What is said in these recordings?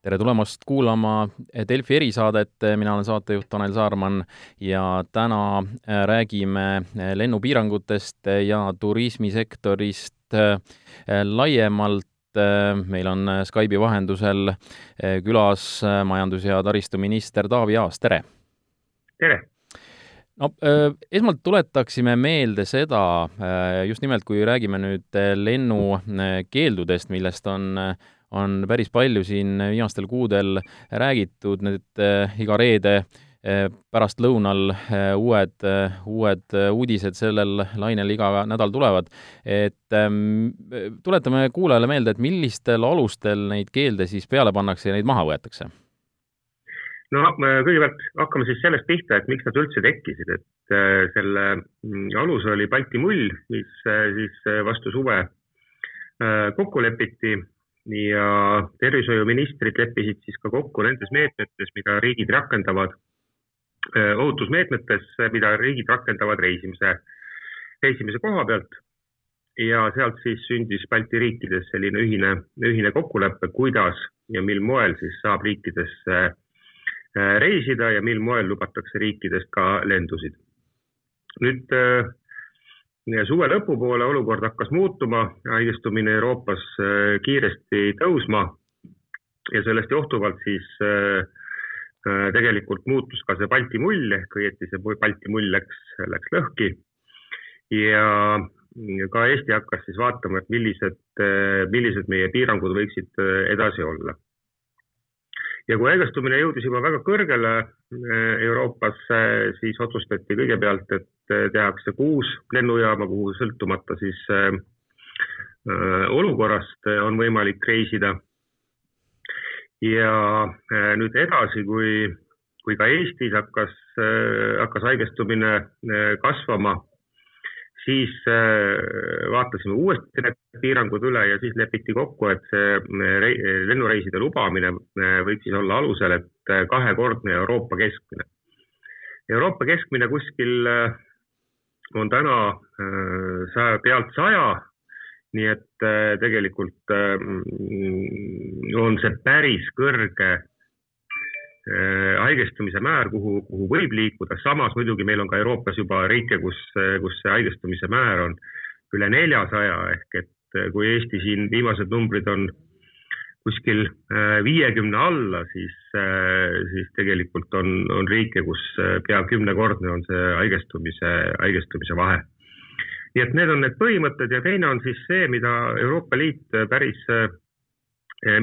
tere tulemast kuulama Delfi erisaadet, mina olen saatejuht Tanel Saarman ja täna äh, räägime äh, lennupiirangutest ja turismisektorist äh, laiemalt. meil on Skype'i vahendusel külas majandus- ja taristuminister Taavi Aas, tere! tere! no esmalt tuletaksime meelde seda, just nimelt kui räägime nüüd lennukeeldudest, millest on on päris palju siin viimastel kuudel räägitud, need äh, iga reede äh, pärastlõunal äh, uued, uued uudised sellel lainel iga nädal tulevad. et ähm, tuletame kuulajale meelde, et millistel alustel neid keelde siis peale pannakse ja neid maha võetakse? no kõigepealt hakkame siis sellest pihta, et miks nad üldse tekkisid, et selle mm, alus oli Balti mull, mis siis vastu suve kokku lepiti ja tervishoiuministrid leppisid siis ka kokku nendes meetmetes, mida riigid rakendavad, ohutusmeetmetes, mida riigid rakendavad reisimise, reisimise koha pealt. ja sealt siis sündis Balti riikides selline ühine, ühine kokkulepe, kuidas ja mil moel siis saab riikidesse reisida ja mil moel lubatakse riikidest ka lendusid. nüüd suve lõpupoole olukord hakkas muutuma, haigestumine Euroopas äh, kiiresti tõusma. Ja sellest johtuvalt siis äh, äh, tegelikult muutus ka see Balti mull ehk õieti see Balti mull läks, läks lõhki. ja ka Eesti hakkas siis vaatama, et millised, millised meie piirangud võiksid edasi olla. Ja kui haigestumine jõudis juba väga kõrgele Euroopasse, siis otsustati kõigepealt, et tehakse kuus lennujaama, kuhu sõltumata siis äh, olukorrast on võimalik reisida. ja nüüd edasi, kui, kui ka Eestis hakkas hakkas haigestumine kasvama siis vaatasime uuesti need piirangud üle ja siis lepiti kokku, et see lennureiside lubamine võiks siis olla alusel, et kahekordne Euroopa keskmine. Euroopa keskmine kuskil on täna saja pealt saja, nii et tegelikult on see päris kõrge Äh, haigestumise määr, kuhu, kuhu võib liikuda, samas muidugi meil on ka Euroopas juba riike, kus, kus see haigestumise määr on üle neljasaja. Ehk et äh, kui Eesti siin viimased numbrid on kuskil äh, viiekümne alla, siis, siis tegelikult on, on riike, kus pea kümnekordne on see haigestumise, haigestumise vahe. nii et need on need põhimõtted ja teine on siis see, mida Euroopa Liit päris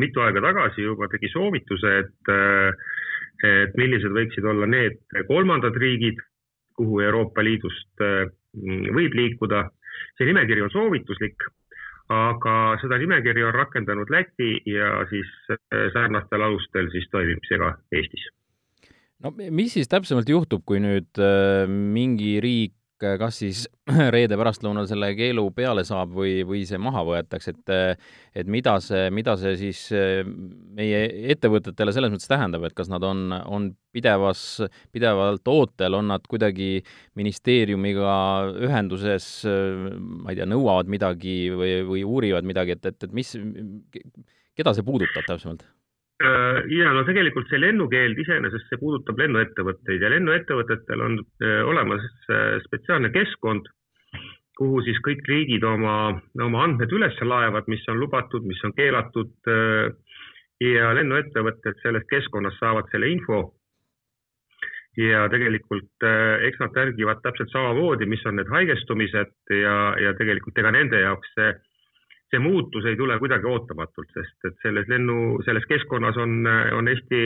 mitu aega tagasi juba tegi soovituse, et et millised võiksid olla need kolmandad riigid, kuhu Euroopa Liidust võib liikuda. see nimekiri on soovituslik, aga seda nimekirja on rakendanud Läti ja siis äh, sarnastel alustel siis toimib see ka Eestis. No mis siis täpsemalt juhtub, kui nüüd äh, mingi riik kas siis reede pärastlõunal selle keelu peale saab või, või see maha võetakse, et et mida see, mida see siis meie ettevõtetele selles mõttes tähendab, et kas nad on, on pidevas, pidevalt ootel, on nad kuidagi ministeeriumiga ühenduses, ma ei tea, nõuavad midagi või, või uurivad midagi, et, et, et mis, keda see puudutab täpsemalt? Äh, ja no tegelikult see lennukeeld iseenesest, see puudutab lennuettevõtteid ja lennuettevõtetel on äh, olemas äh, spetsiaalne keskkond, kuhu siis kõik riigid oma, oma andmed üles laevad, mis on lubatud, mis on keelatud. ja lennuettevõtted sellest keskkonnast saavad selle info. ja tegelikult eks nad järgivad täpselt samamoodi, mis on need haigestumised ja, ja tegelikult ega nende jaoks see see muutus ei tule kuidagi ootamatult, sest et selles lennu, selles keskkonnas on, on Eesti,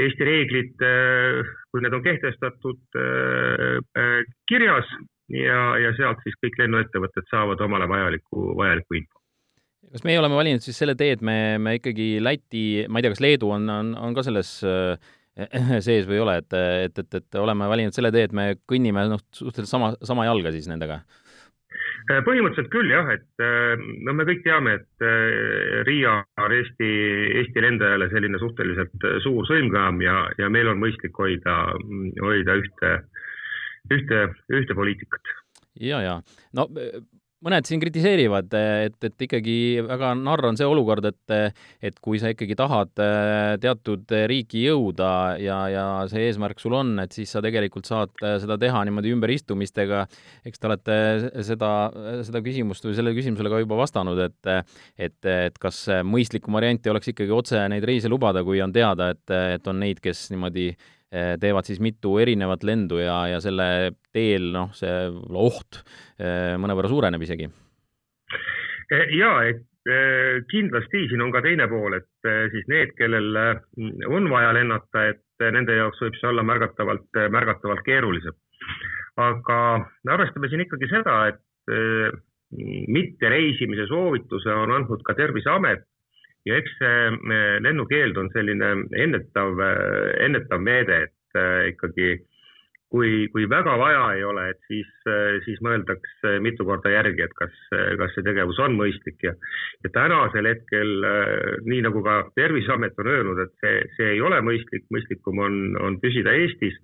Eesti reeglid, kui need on kehtestatud, kirjas ja, ja sealt siis kõik lennuettevõtted saavad omale vajaliku, vajaliku info kas meie oleme valinud siis selle tee, et me, me ikkagi Läti, ma ei tea, kas Leedu on, on, on ka selles äh, sees või ei ole, et, et, et, et oleme valinud selle tee, et me kõnnime noh, suhteliselt sama, sama jalga siis nendega? Äh, põhimõtteliselt küll jah, et äh, no me kõik teame, et äh, Riia on Eesti, Eesti lendajale selline suhteliselt suur sõlmkaam ja, ja meil on mõistlik hoida, hoida ühte, ühte, ühte poliitikat. ja, ja no mõned siin kritiseerivad, et, et ikkagi väga narr on see olukord, et et kui sa ikkagi tahad äh, teatud riiki jõuda ja, ja see eesmärk sul on, et siis sa tegelikult saad äh, seda teha niimoodi ümberistumistega, eks te olete seda, seda küsimust või sellele küsimusele ka juba vastanud, et et, et kas mõistlikum variant ei oleks ikkagi otse neid reise lubada, kui on teada, et, et on neid, kes niimoodi teevad siis mitu erinevat lendu ja, ja selle teel noh, see oht eh, mõnevõrra suureneb isegi. Eh, jaa, et kindlasti siin on ka teine pool, et siis need, kellel on vaja lennata, et nende jaoks võib see olla märgatavalt, märgatavalt keerulisem. aga arvestame siin ikkagi seda, et mitte reisimise soovituse on andnud ka Terviseamet ja eks see lennukeeld on selline ennetav, ennetav meede, et äh, ikkagi kui, kui väga vaja ei ole, et siis, äh, siis mõeldakse mitu korda järgi, et kas, kas see tegevus on mõistlik ja, ja tänasel hetkel, äh, nii nagu ka Terviseamet on öelnud, et see, see ei ole mõistlik, mõistlikum on, on püsida Eestis.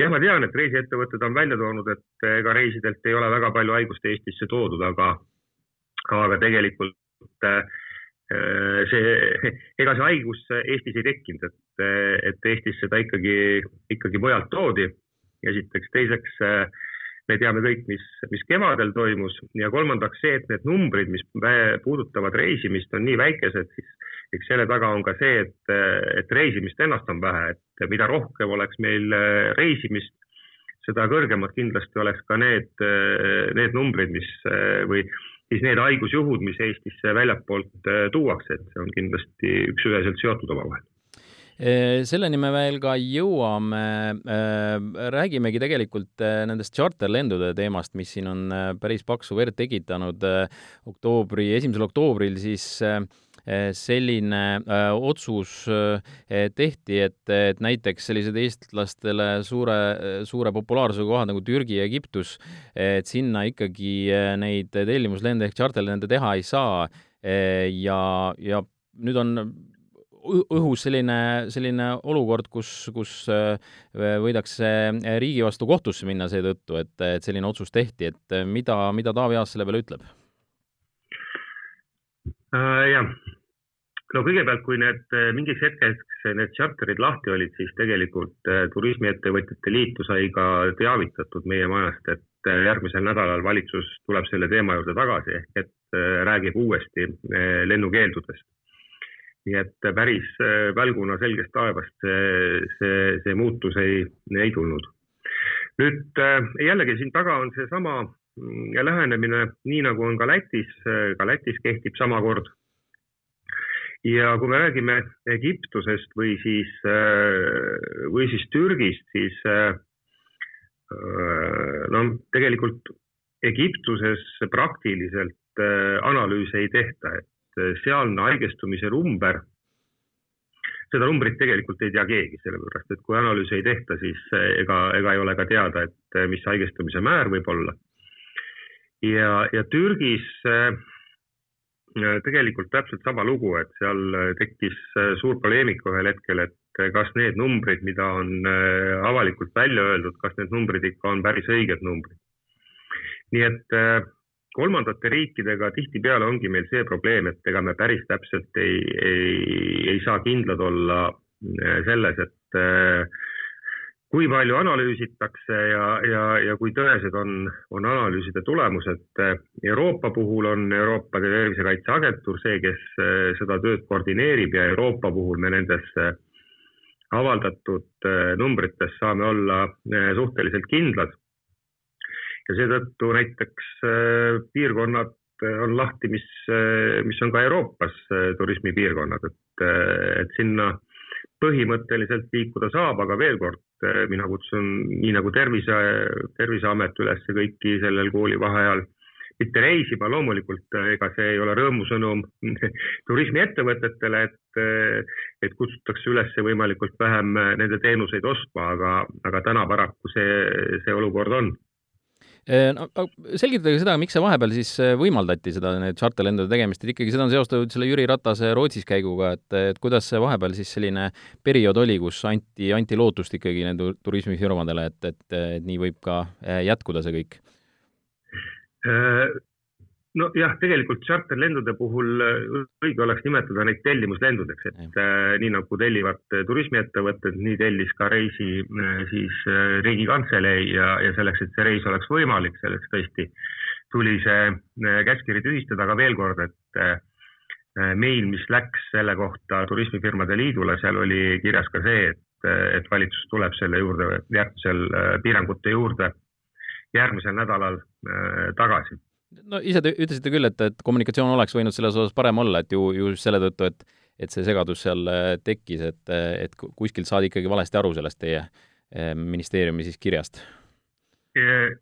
jah, ma tean, et reisiettevõtted on välja toonud, et ega reisidelt ei ole väga palju haigust Eestisse toodud, aga, aga tegelikult äh, see, ega see haigus Eestis ei tekkinud, et, et Eestis seda ikkagi, ikkagi mujalt toodi. esiteks, teiseks äh, me teame kõik, mis, mis kevadel toimus ja kolmandaks see, et need numbrid, mis puudutavad reisimist, on nii väikesed, siis eks selle taga on ka see, et, et reisimist ennast on vähe, et mida rohkem oleks meil reisimist, seda kõrgemad kindlasti oleks ka need, need numbrid, mis või siis need haigusjuhud, mis Eestisse väljapoolt äh, tuuakse, et see on kindlasti üks-üheselt seotud omavahel äh, selleni me veel ka jõuame. Äh, räägimegi tegelikult nendest tšarterlendude teemast, mis siin on päris paksu verd tekitanud. oktoobri, esimesel oktoobril siis selline äh, otsus äh, tehti, et, et näiteks sellised eestlastele suure, suure populaarsusega kohad nagu Türgi ja Egiptus, et sinna ikkagi neid tellimuslende ehk tšarterlende teha ei saa ja, ja nüüd on õhus selline, selline olukord, kus, kus võidakse riigi vastu kohtusse minna seetõttu, et, et selline otsus tehti, et mida, mida Taavi Aas selle peale ütleb? Äh,? jah, no kõigepealt, kui need äh, mingiks hetkeks need tšarterid lahti olid, siis tegelikult äh, Turismiettevõtjate Liitu sai ka teavitatud meie majast, et järgmisel nädalal valitsus tuleb selle teema juurde tagasi ehk et räägib uuesti lennukeeldudest. nii et päris välguna selgest taevast see, see, see muutus ei, ei tulnud. nüüd jällegi siin taga on seesama lähenemine, nii nagu on ka Lätis, ka Lätis kehtib sama kord. ja kui me räägime Egiptusest või siis, või siis Türgist, siis no tegelikult Egiptuses praktiliselt analüüse ei tehta, et sealne haigestumise number, seda numbrit tegelikult ei tea keegi, sellepärast et kui analüüse ei tehta, siis ega, ega ei ole ka teada, et mis haigestumise määr võib olla ja, ja Türgis äh, tegelikult täpselt sama lugu, et seal äh, tekkis äh, suur poleemika ühel hetkel, et kas need numbrid, mida on avalikult välja öeldud, kas need numbrid ikka on päris õiged numbrid. nii et kolmandate riikidega tihtipeale ongi meil see probleem, et ega me päris täpselt ei, ei, ei saa kindlad olla selles, et kui palju analüüsitakse ja, ja, ja kui tõesed on, on analüüside tulemused. Euroopa puhul on Euroopa Tervisekaitseagentuur see, kes eh, seda tööd koordineerib ja Euroopa puhul me nendesse avaldatud eh, numbrites saame olla eh, suhteliselt kindlad. ja seetõttu näiteks piirkonnad on lahti, mis, mis on ka Euroopas turismipiirkonnad, et, et sinna põhimõtteliselt liikuda saab, aga veel kord, eh, mina kutsun nii nagu tervise, Terviseamet üles kõiki sellel koolivaheajal mitte reisima, loomulikult eh, ega see ei ole rõõmusõnum turismiettevõtetele, et, eh, et kutsutakse üles võimalikult vähem nende teenuseid ostma, aga, aga täna paraku see, see olukord on no selgitage seda, miks see vahepeal siis äh, võimaldati seda, need tšarterlendude tegemist, et ikkagi seda on seostatud selle Jüri Ratase Rootsis käiguga, et, et kuidas see vahepeal siis selline periood oli, kus anti, anti lootust ikkagi nende turismifirmadele, et, et, et nii võib ka äh, jätkuda see kõik? Nojah, tegelikult charterlendude puhul õige oleks nimetada neid tellimuslendudeks, et äh, nii nagu tellivad turismiettevõtted, nii tellis ka reisi äh, siis äh, Riigikantselei ja, ja selleks, et see reis oleks võimalik, selleks tõesti tuli see äh, käskkiri tühistada, aga veel kord, et äh, meil, mis läks selle kohta Turismifirmade Liidule, seal oli kirjas ka see, et, et valitsus tuleb selle juurde järgmisel äh, piirangute juurde järgmisel nädalal tagasi no ise te ütlesite küll, et, et kommunikatsioon oleks võinud selles osas parem olla, et ju, ju selle tõttu, et et see segadus seal tekkis, et, et kuskilt saadi ikkagi valesti aru sellest teie ministeeriumi siis kirjast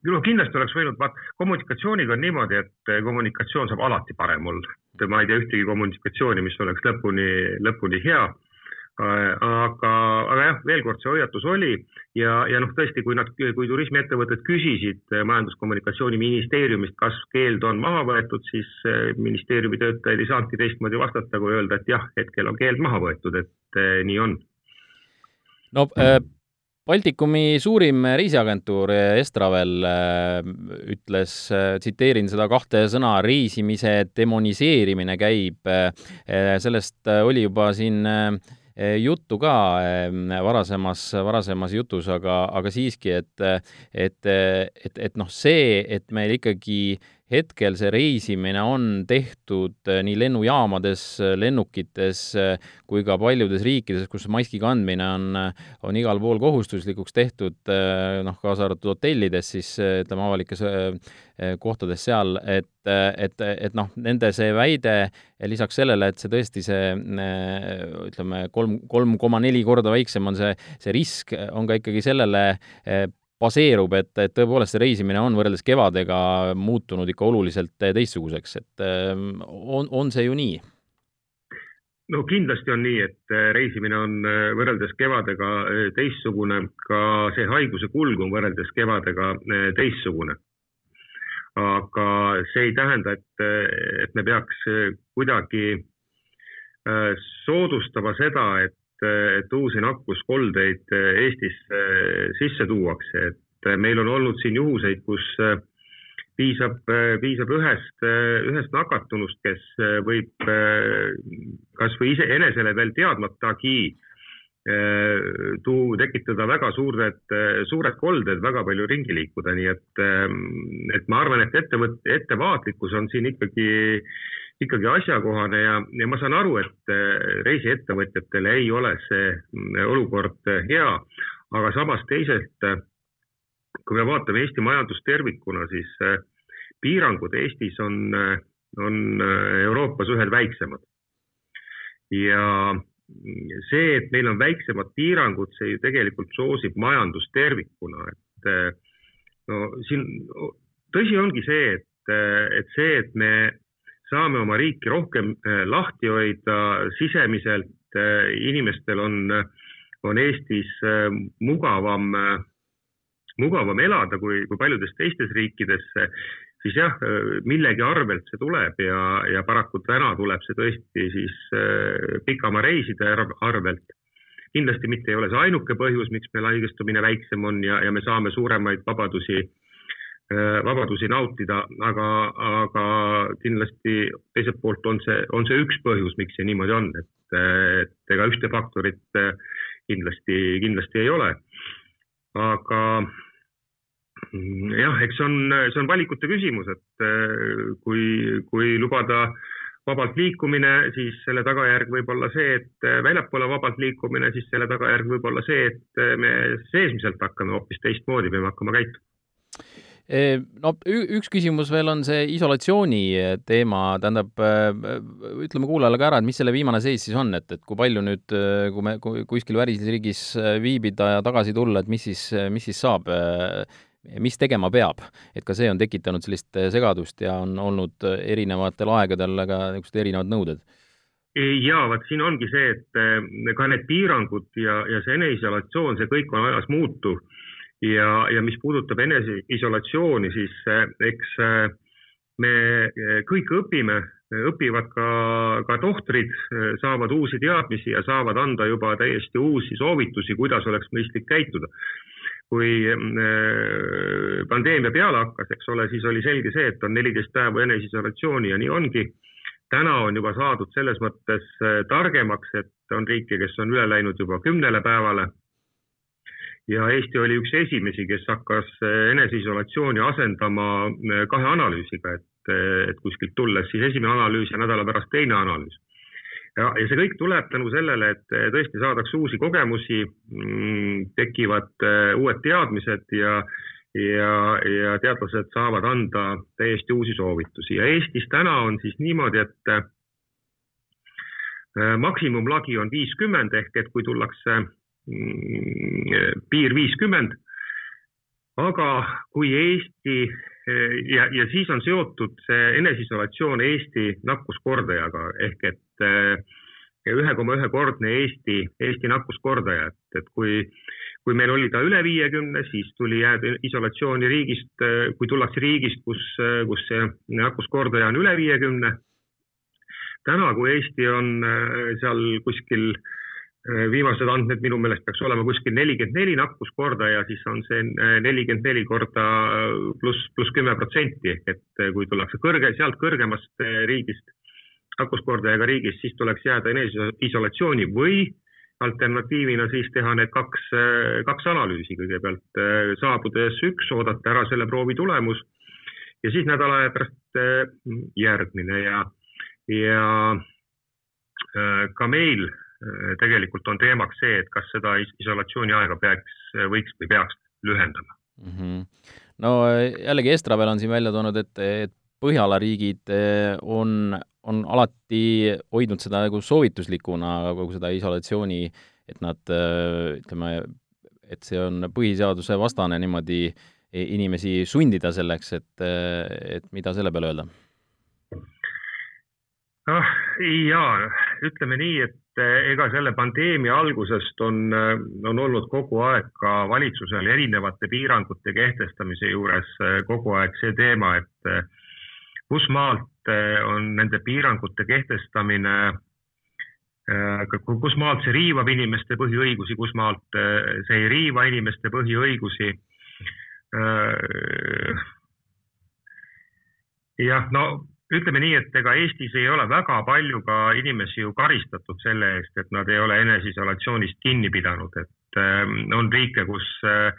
no kindlasti oleks võinud, vaat kommunikatsiooniga on niimoodi, et eh, kommunikatsioon saab alati parem olla. ma ei tea ühtegi kommunikatsiooni, mis oleks lõpuni, lõpuni hea. Aga, aga jah, veel kord, see hoiatus oli ja, ja noh, tõesti, kui nad, kui turismiettevõtted küsisid eh, Majandus-Kommunikatsiooniministeeriumist, kas keeld on maha võetud, siis eh, ministeeriumi töötajad ei saanudki teistmoodi vastata, kui öelda, et jah, hetkel on keeld maha võetud, et nii on. no äh Baltikumi suurim reisiagentuur Estravel äh, ütles, äh, tsiteerin seda kahte sõna, reisimise demoniseerimine käib. Äh, sellest oli juba siin juttu ka varasemas, varasemas jutus, aga, aga siiski, et, et, et, et noh, see, et meil ikkagi hetkel see reisimine on tehtud äh, nii lennujaamades, äh, lennukites äh, kui ka paljudes riikides, kus maski kandmine on, on igal pool kohustuslikuks tehtud, noh, kaasa arvatud hotellides, siis ütleme, avalikes kohtades seal, et, et, et noh, nende see väide lisaks sellele, et see tõesti see ütleme, kolm, kolm koma neli korda väiksem on see, see risk, on ka ikkagi sellele baseerub, et, et tõepoolest see reisimine on võrreldes kevadega muutunud ikka oluliselt teistsuguseks, et ähm, on, on see ju nii? no kindlasti on nii, et äh, reisimine on äh, võrreldes kevadega teistsugune, ka see haiguse kulg on võrreldes kevadega teistsugune. aga see ei tähenda, et, et me peaks kuidagi soodustama seda, et et uusi nakkuskoldeid eh, Eestisse eh, sisse tuuakse, et eh, meil on olnud siin juhuseid, kus piisab, piisab ühest, ühest nakatunust, kes võib kasvõi iseenesele veel teadmatagi tuu-, tekitada väga suured, suured kolded, väga palju ringi liikuda, nii et, et ma arvan, et ettevõt-, ettevaatlikkus on siin ikkagi ikkagi asjakohane ja, ja ma saan aru, et äh, reisiettevõtjatele ei ole see mm, olukord äh, hea, aga samas teisalt, äh, kui me vaatame Eesti majandust tervikuna, siis piirangud Eestis on, on Euroopas ühed väiksemad. ja see, et meil on väiksemad piirangud, see ju tegelikult soosib majandust tervikuna, et no siin tõsi ongi see, et, et see, et me saame oma riiki rohkem äh, lahti hoida. Sisemiselt, äh, inimestel on, on Eestis mugavam, mugavam elada kui, kui paljudes teistes riikides, siis jah, millegi arvelt see tuleb ja, ja paraku täna tuleb see tõesti siis pikamaa reiside arvelt. Kindlasti mitte ei ole see ainuke põhjus, miks meil haigestumine väiksem on ja, ja me saame suuremaid vabadusi vabadusi nautida, aga, aga kindlasti teiselt poolt on see, on see üks põhjus, miks see niimoodi on, et, et ega ühte faktorit äh, kindlasti, kindlasti ei ole. aga jah, eks see on, see on valikute küsimus, et äh, kui, kui lubada vabalt liikumine, siis selle tagajärg võib olla see, et väljapoole vabalt liikumine, siis selle tagajärg võib olla see, et me seesmiselt hakkame hoopis teistmoodi peame hakkama käituma no üks küsimus veel on see isolatsiooni teema, tähendab, ütleme kuulajale ka ära, et mis selle viimane seis siis on, et, et kui palju nüüd, kui me kuskil välisriigis viibida ja tagasi tulla, et mis siis, mis siis saab, mis tegema peab, et ka see on tekitanud sellist segadust ja on olnud erinevatel aegadel ka niisugused erinevad nõuded. Ja vot siin ongi see, et ka need piirangud ja, ja see eneseisolatsioon, see kõik on ajas muutuv ja, ja mis puudutab eneseisolatsiooni, siis eh, eks eh, me eh, kõik õpime, õpivad ka, ka tohtrid, saavad uusi teadmisi ja saavad anda juba täiesti uusi soovitusi, kuidas oleks mõistlik käituda. kui pandeemia peale hakkas, eks ole, siis oli selge see, et on neliteist päeva eneseisolatsiooni ja nii ongi. täna on juba saadud selles mõttes targemaks, et on riike, kes on üle läinud juba kümnele päevale ja Eesti oli üks esimesi, kes hakkas eh, eneseisolatsiooni asendama eh, kahe analüüsiga, et, eh, et kuskilt tulles siis esimene analüüs ja nädala pärast teine analüüs. ja, ja see kõik tuleb tänu sellele, et tõesti saadakse uusi kogemusi, mm, tekivad uued teadmised ja, ja, ja teadlased saavad anda täiesti uusi soovitusi ja Eestis täna on siis niimoodi, et maksimumlagi on viiskümmend ehk et kui tullakse piir viiskümmend. aga kui Eesti ja, ja siis on seotud see eneseisolatsioon Eesti nakkuskordajaga ehk et ühe koma ühe kordne Eesti, Eesti nakkuskordaja, et, et kui, kui meil oli ta üle viiekümne, siis tuli jääda isolatsiooni riigist, kui tullakse riigist, kus, kus see nakkuskordaja on üle viiekümne. täna, kui Eesti on seal kuskil viimased andmed minu meelest peaks olema kuskil nelikümmend neli nakkuskordaja, siis on see äh, nelikümmend neli korda äh, pluss, pluss kümme protsenti. Ehk et kui tullakse kõrge, sealt kõrgemast riigist, nakkuskordajaga riigist, siis tuleks jääda eneseisolatsiooni või alternatiivina siis teha need kaks, kaks analüüsi kõigepealt, saabudes üks, oodata ära selle proovi tulemus ja siis nädala aja pärast järgmine. Ja, ja ka meil Äh, tegelikult on teemaks see, et kas seda isolatsiooni aega peaks, võiks või peaks lühendama mm. -hmm. no jällegi Estravel on siin välja toonud, et, et Põhjala riigid äh, on, on alati hoidnud seda nagu soovituslikuna, kogu seda isolatsiooni, et nad äh, ütleme, et see on põhiseaduse vastane niimoodi inimesi sundida selleks, et, et mida selle peale öelda? noh, jaa, ütleme nii, et ega selle pandeemia algusest on, eh, on olnud kogu aeg ka valitsusel erinevate piirangute kehtestamise juures eh, kogu aeg see teema, et kus maalt on nende piirangute kehtestamine, kus maalt see riivab inimeste põhiõigusi, kus maalt see ei riiva inimeste põhiõigusi. jah, no ütleme nii, et ega Eestis ei ole väga palju ka inimesi ju karistatud selle eest, et nad ei ole eneseisolatsioonist kinni pidanud, et äh, on riike, kus äh,,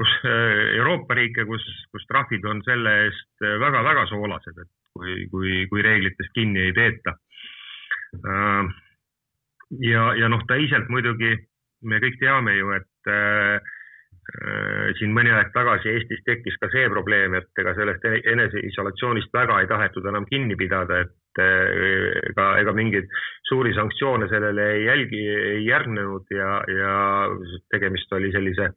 kus äh, Euroopa riike, kus, kus trahvid on selle eest väga-väga soolased, et kui, kui, kui reeglitest kinni ei peeta äh,. ja, ja noh, teisalt muidugi me kõik teame ju, et äh, Äh, siin mõni aeg tagasi Eestis tekkis ka see probleem, et ega sellest eneseisolatsioonist väga ei tahetud enam kinni pidada, et äh, ega, ega mingeid suuri sanktsioone sellele ei jälgi, ei järgnenud ja, ja tegemist oli sellise,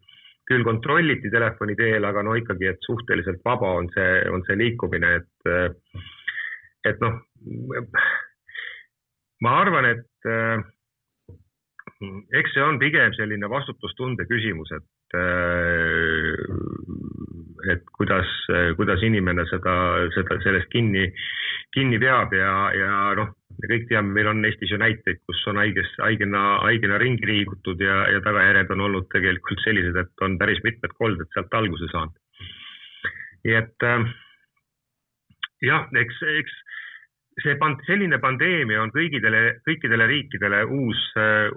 küll kontrolliti telefoni teel, aga no ikkagi, et suhteliselt vaba on see, on see liikumine, et, et noh, ma arvan, et eks see on pigem selline vastutustunde küsimus, et Äh, et kuidas, kuidas inimene seda, seda, sellest kinni, kinni peab ja, ja noh, me kõik teame, meil on Eestis ju näiteid, kus on haiges, haigena, haigena ringi liigutud ja, ja tagajärjed on olnud tegelikult sellised, et on päris mitmed kolded sealt alguse saanud. nii et äh, jah, eks, eks see pand-, selline pandeemia on kõigidele, kõikidele riikidele uus,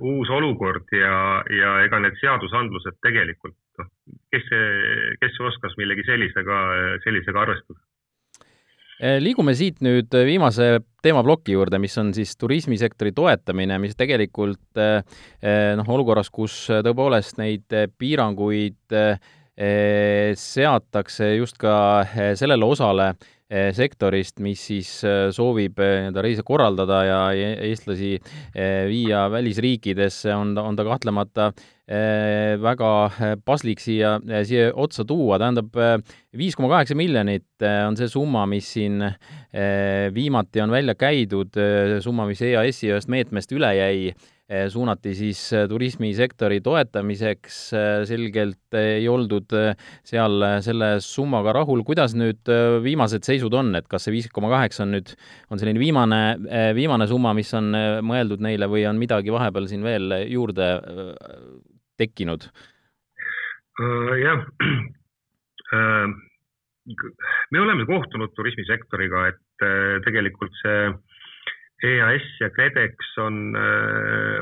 uus olukord ja, ja ega need seadusandlused tegelikult, noh, kes kes oskas millegi sellisega, sellisega arvestada? Eh, liigume siit nüüd viimase teemaploki juurde, mis on siis turismisektori toetamine, mis tegelikult eh, noh, olukorras, kus tõepoolest neid piiranguid seatakse just ka sellele osale sektorist, mis siis eh, soovib eh, nii-öelda reise korraldada ja eestlasi viia välisriikidesse, on ta, on ta kahtlemata väga paslik siia, siia otsa tuua, tähendab, viis koma kaheksa miljonit on see summa, mis siin viimati on välja käidud, summa, mis EAS-i ühest meetmest üle jäi Eh, suunati siis eh, turismisektori toetamiseks, eh, selgelt ei oldud seal selle summaga rahul. kuidas nüüd viimased seisud on, et kas see viis koma kaheksa on nüüd, on selline viimane, viimane summa, mis on mõeldud neile või on midagi vahepeal siin veel juurde tekkinud? jah, me oleme kohtunud turismisektoriga, et tegelikult see EAS ja KredEx on,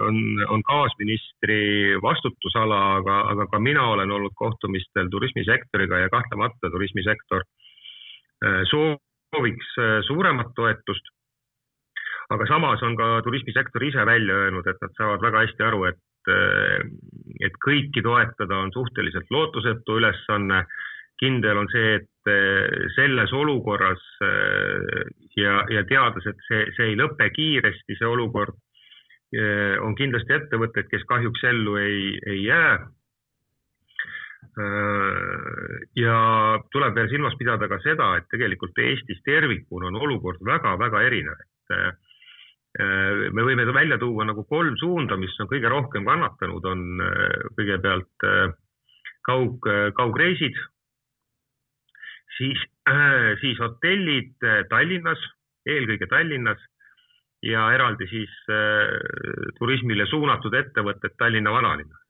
on, on kaasministri vastutusala, aga, aga ka mina olen olnud kohtumistel turismisektoriga ja kahtlemata turismisektor sooviks suuremat toetust aga samas on ka turismisektor ise välja öelnud, et nad saavad väga hästi aru, et, et kõiki toetada on suhteliselt lootusetu ülesanne. kindel on see, et selles olukorras ja, ja teades, et see, see ei lõpe kiiresti, see olukord, on kindlasti ettevõtteid, kes kahjuks ellu ei, ei jää ja tuleb veel silmas pidada ka seda, et tegelikult Eestis tervikuna on olukord väga-väga erinev, et me võime välja tuua nagu kolm suunda, mis on kõige rohkem kannatanud, on äh, kõigepealt äh, kaug, kaugreisid, siis, siis hotellid Tallinnas, eelkõige Tallinnas ja eraldi siis turismile suunatud ettevõtted Tallinna vanalinnas.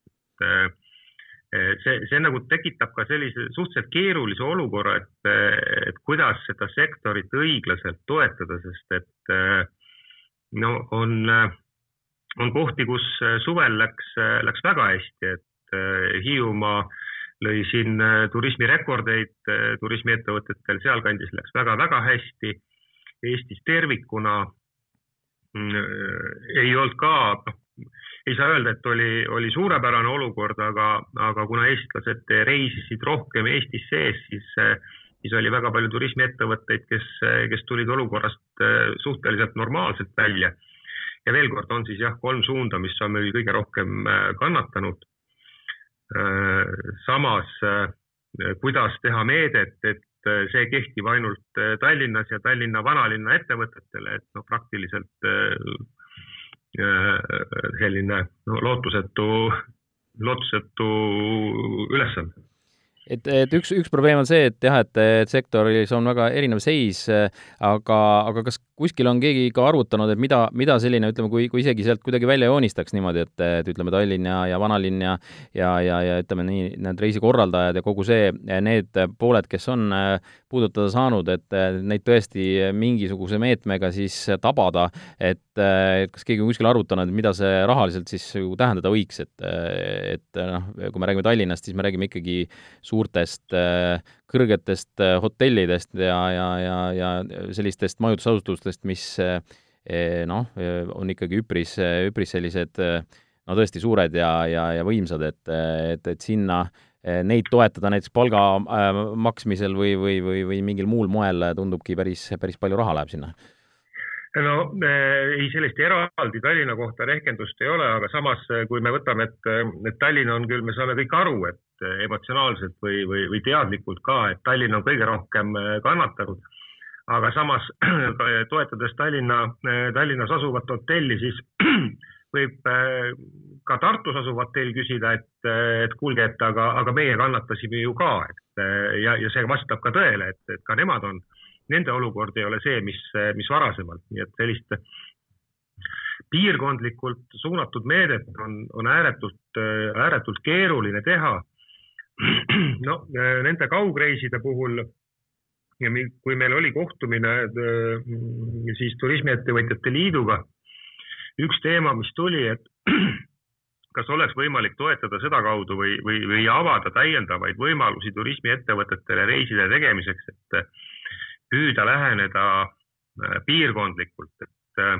see, see nagu tekitab ka sellise suhteliselt keerulise olukorra, et, et kuidas seda sektorit õiglaselt toetada, sest et äh, no on, äh, on kohti, kus äh, suvel läks, äh, läks väga hästi, et Hiiumaa lõi siin turismirekordeid turismiettevõtetel, sealkandis läks väga-väga hästi. Eestis tervikuna mm, ei olnud ka, noh, ei saa öelda, et oli, oli suurepärane olukord, aga, aga kuna eestlased reisisid rohkem Eestis sees, siis, siis oli väga palju turismiettevõtteid, kes, kes tulid olukorrast suhteliselt normaalselt välja ja veel kord on siis jah, kolm suunda, mis on meil kõige rohkem äh, kannatanud. Äh, samas, äh, kuidas teha meedet, et see kehtib ainult Tallinnas ja Tallinna vanalinna ettevõtetele, et noh, praktiliselt selline no, lootusetu, lootusetu ülesanne et, et üks, üks probleem on see, et jah, et, et sektoris on väga erinev seis, aga, aga kas kuskil on keegi ka arvutanud, et mida, mida selline, ütleme, kui, kui isegi sealt kuidagi välja joonistaks niimoodi, et, et ütleme, Tallinn ja, ja vanalinn ja ja, ja, ja ütleme nii, need reisikorraldajad ja kogu see, need pooled, kes on puudutada saanud, et neid tõesti mingisuguse meetmega siis tabada, et kas keegi on kuskil arvutanud, mida see rahaliselt siis ju tähendada võiks, et, et noh, kui me räägime Tallinnast, siis me räägime ikkagi suurtest kõrgetest hotellidest ja, ja, ja, ja sellistest majutusasutustest, mis noh, on ikkagi üpris, üpris sellised no tõesti suured ja, ja, ja võimsad, et, et, et sinna neid toetada näiteks palga äh, maksmisel või, või, või, või mingil muul moel tundubki päris, päris palju raha läheb sinna no ei, sellist eraldi Tallinna kohta rehkendust ei ole, aga samas, kui me võtame, et, et Tallinn on küll, me saame kõik aru, et emotsionaalselt või, või, või teadlikult ka, et Tallinn on kõige rohkem kannatanud. aga samas toetades Tallinna, Tallinnas asuvat hotelli, siis võib ka Tartus asuv hotell küsida, et, et kuulge, et aga, aga meie kannatasime ju ka, et ja, ja see vastab ka tõele, et, et ka nemad on, nende olukord ei ole see, mis, mis varasemalt, nii et sellist piirkondlikult suunatud meedet on, on ääretult, ääretult keeruline teha. no nende kaugreiside puhul ja kui meil oli kohtumine siis Turismiettevõtjate Liiduga üks teema, mis tuli, et kas oleks võimalik toetada sedakaudu või, või, või avada täiendavaid võimalusi turismiettevõtetele reiside tegemiseks, et püüda läheneda äh, piirkondlikult, et äh,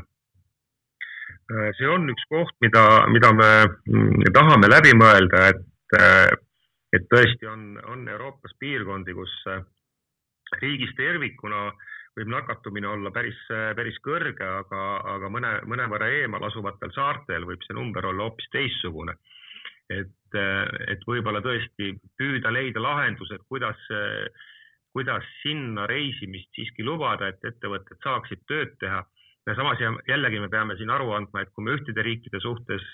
see on üks koht, mida, mida me mm, tahame läbi mõelda, et, äh, et tõesti on, on Euroopas piirkondi, kus riigis tervikuna äh, võib nakatumine olla päris, päris kõrge, aga, aga mõne, mõnevõrra eemal asuvatel saartel võib see number olla hoopis teistsugune. et, et võib-olla tõesti püüda leida lahendused, kuidas, kuidas sinna reisimist siiski lubada, et ettevõtted saaksid tööd teha. ja samas jällegi me peame siin aru andma, et kui me ühtede riikide suhtes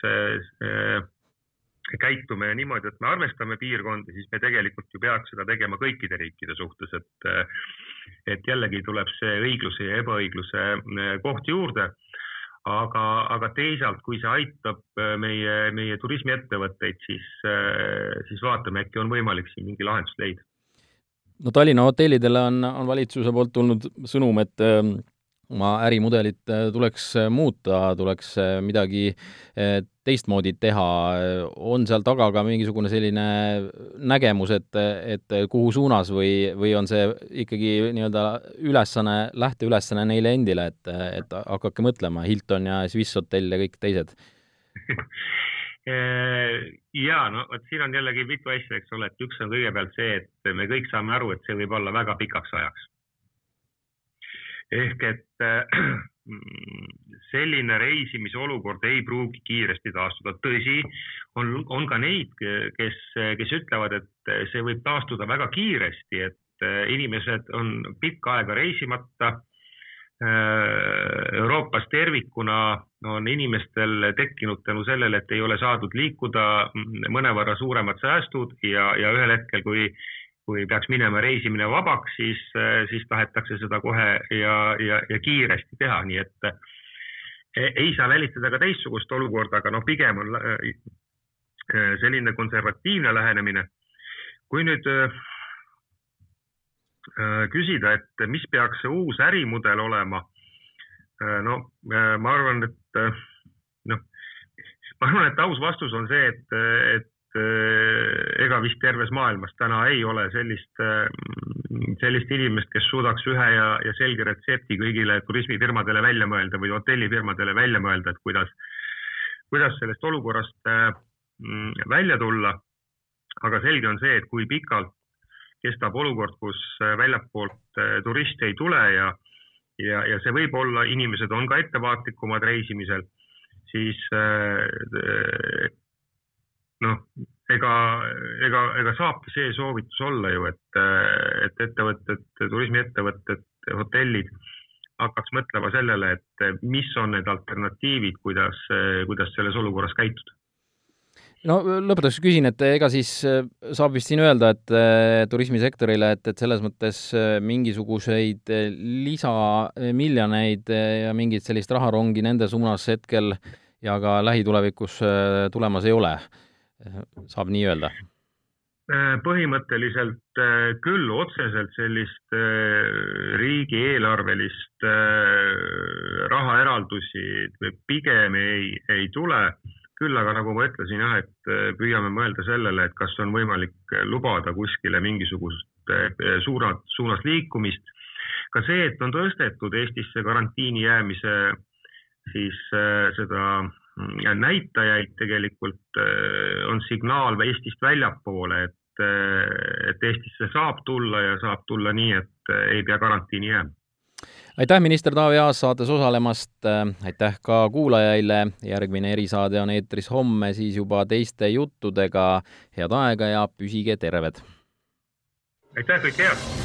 käitume niimoodi, et me arvestame piirkondi, siis me tegelikult ju peaks seda tegema kõikide riikide suhtes, et, et jällegi tuleb see õigluse ja ebaõigluse eh, koht juurde. aga, aga teisalt, kui see aitab meie, meie turismiettevõtteid, siis, siis vaatame, äkki on võimalik siin mingi lahendus leida. No Tallinna hotellidele on, on valitsuse poolt tulnud sõnum, et oma ärimudelit äh, tuleks äh, muuta, tuleks äh, midagi teistmoodi teha, on seal taga ka mingisugune selline nägemus, et, et kuhu suunas või, või on see ikkagi nii-öelda ülesanne, lähteülesanne neile endile, et, et hakake mõtlema, Hilton ja Swiss hotell ja kõik teised ja no vot siin on jällegi mitu asja, eks ole, et üks on kõigepealt see, et me kõik saame aru, et see võib olla väga pikaks ajaks ehk et äh, selline reisimise olukord ei pruugi kiiresti taastuda. tõsi, on, on ka neid, kes, kes ütlevad, et see võib taastuda väga kiiresti, et äh, inimesed on pikka aega reisimata. Äh, Euroopas tervikuna on inimestel tekkinud tänu sellele, et ei ole saadud liikuda mõnevõrra suuremad säästud ja, ja ühel hetkel, kui kui peaks minema reisimine vabaks, siis, äh, siis tahetakse seda kohe ja, ja, ja kiiresti teha, nii et äh, ei saa välistada ka teistsugust olukorda, aga noh, pigem on äh, selline konservatiivne lähenemine. kui nüüd küsida, et mis peaks see uus ärimudel olema, no ma arvan, et noh, ma arvan, et aus vastus on see, et, et ega vist terves maailmas täna ei ole sellist, sellist inimest, kes suudaks ühe ja, ja selge retsepti kõigile turismifirmadele välja mõelda või hotellifirmadele välja mõelda, et kuidas, kuidas sellest olukorrast eh, välja tulla. aga selge on see, et kui pikalt kestab olukord, kus väljapoolt turiste ei tule ja, ja, ja see võib olla, inimesed on ka ettevaatlikumad reisimisel, siis noh, ega, ega, ega saabki see soovitus olla ju, et, et ettevõtted, turismiettevõtted, hotellid hakkaks mõtlema sellele, et mis on need alternatiivid, kuidas, kuidas selles olukorras käituda no lõpetuseks küsin, et ega siis saab vist siin öelda, et turismisektorile, et, et selles mõttes mingisuguseid lisamiljoneid ja mingit sellist raharongi nende suunas hetkel ja ka lähitulevikus tulemas ei ole saab nii öelda? Põhimõtteliselt küll otseselt sellist riigieelarvelist rahaeraldusi pigem ei, ei tule. Küll aga nagu ma ütlesin jah, et püüame mõelda sellele, et kas on võimalik lubada kuskile mingisugust suunad, suunas liikumist. ka see, et on tõstetud Eestisse karantiini jäämise siis seda näitajaid tegelikult on signaal Eestist väljapoole, et, et Eestisse saab tulla ja saab tulla nii, et ei pea karantiini jääma. Aitäh, minister Taavi Aas saates osalemast, aitäh ka kuulajaile, järgmine erisaade on eetris homme siis juba teiste juttudega, head aega ja püsige terved! aitäh, kõike head!